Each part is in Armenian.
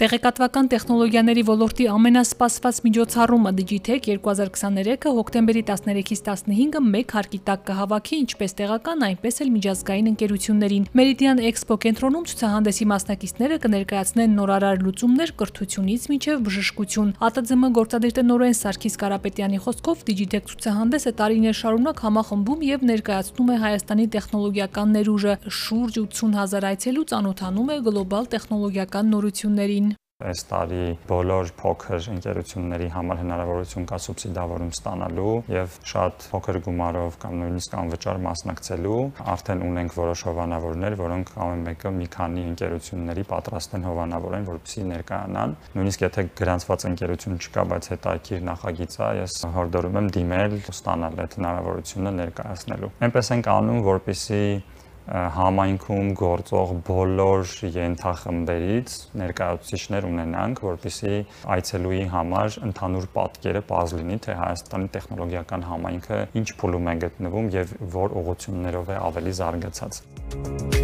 Տեղեկատվական տեխնոլոգիաների ոլորտի ամենասպասված միջոցառումը Digitech 2023-ը հոկտեմբերի 13-ից 15-ը մեկ հարկի տակ կհավաքի ինչպես տեղական, այնպես էլ միջազգային ընկերություններին։ Meridian Expo կենտրոնում ցուցահանդեսի մասնակիցները կներկայացնեն նորարար լուծումներ կրթությունից մինչև բժշկություն։ ԱՏԶՄ գործադիր տնօրեն Սարգիս Կարապետյանի խոսքով Digitech ցուցահանդեսը տարիներ շարունակ համախմբում եւ ներկայացնում է Հայաստանի տեխնոլոգիական ներուժը։ Շուրջ 80 հազար այցելու ծանոթանում է գլոբալ տեխնոլոգիական նորություններին։ Այս տարի բոլոր փոքր ընկերությունների համար հնարավորություն կա սուբսիդավորում ստանալու եւ շատ փոքր գումարով կամ նույնիսկ անվճար մասնակցելու։ Արդեն ունենք որոշ հովանավորներ, որոնք ամեն մեկը մի քանի ընկերությունների պատրաստ են հովանավորեն, որպեսզի ներկայանան։ Նույնիսկ եթե գրանցված ընկերություն չկա, բայց հետաքրքիր նախագիծ է, ես հորդորում եմ դիմել, ստանալ այդ հնարավորությունը ներկայացնելու։ Այնպես ենք անում, որպեսզի համայնքում գործող բոլոր ենթախմբերից ներկայացուցիչներ ունենանք, որպեսզի այցելուի համար ընդհանուր պատկերը բազ լինի, թե Հայաստանի տեխնոլոգիական համայնքը ինչ փուլում է գտնվում եւ որ ուղղություններով է ավելի զարգացած։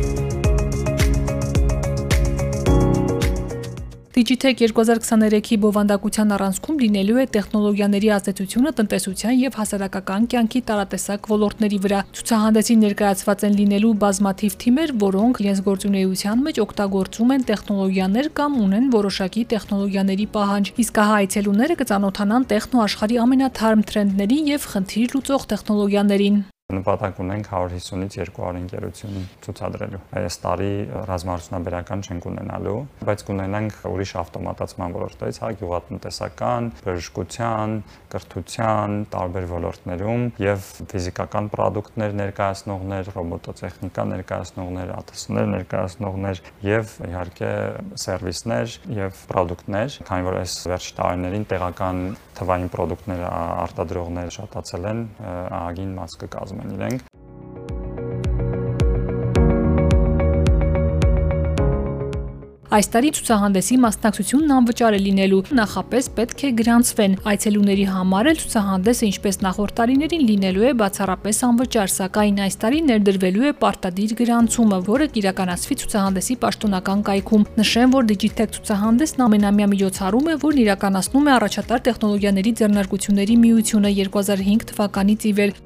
Digitech 2023-ի բովանդակության առանցքում լինելու է տեխնոլոգիաների ազդեցությունը տնտեսության եւ հասարակական կյանքի տարատեսակ ոլորտների վրա։ Ցուցահանդեսին ներկայացված են լինելու բազմաթիվ թիմեր, որոնք իրենց գործունեության մեջ օգտագործում են տեխնոլոգիաներ կամ ունեն որոշակի տեխնոլոգիաների պահանջ։ Իսկ հա այցելուները կծանոթանան տեխնո աշխարհի ամենաթարմ թրենդներին եւ խնդիր լուծող տեխնոլոգիաներին։ Նպատակ ունենք 150-ից 200 ընկերություն ցուցադրելու։ Այս տարի ռազմարտունաբերական չենք ունենալու, բայց կունենանք ուրիշ ավտոմատացման ոլորտից, հա, գյուղատնտեսական, բժշկության, կրթության, տարբեր ոլորտներում եւ ֆիզիկական ապրանքներ ներկայացնողներ, ռոբոտոտեխնիկա ներկայացնողներ, ԱՏՍ-ներ ներկայացնողներ եւ իհարկե սերվիսներ եւ ապրանքներ, քանի որ այս վերջ տարիներին տեղական թվային ապրանքներ արտադրողներ շատացել են, ահագին մաս կկազմեն կազմեն իրենք Այս տարի ցուցահանդեսի մասնակցությունն անվճար է լինելու։ Նախապես պետք է գրանցվեն։ Այցելուների համար էլ ցուցահանդեսը ինչպես նախորդ տարիներին լինելու է բացառապես անվճար, սակայն այս տարի ներդրվելու է պարտադիր գրանցումը, որը կիրականացվի ցուցահանդեսի պաշտոնական կայքում։ Նշեմ, որ Digitech ցուցահանդեսն ամենամյա միջոցառում է, որն իրականացնում է առաջատար տեխնոլոգիաների ձեռնարկությունների միությունը 2005 թվականից ի վեր։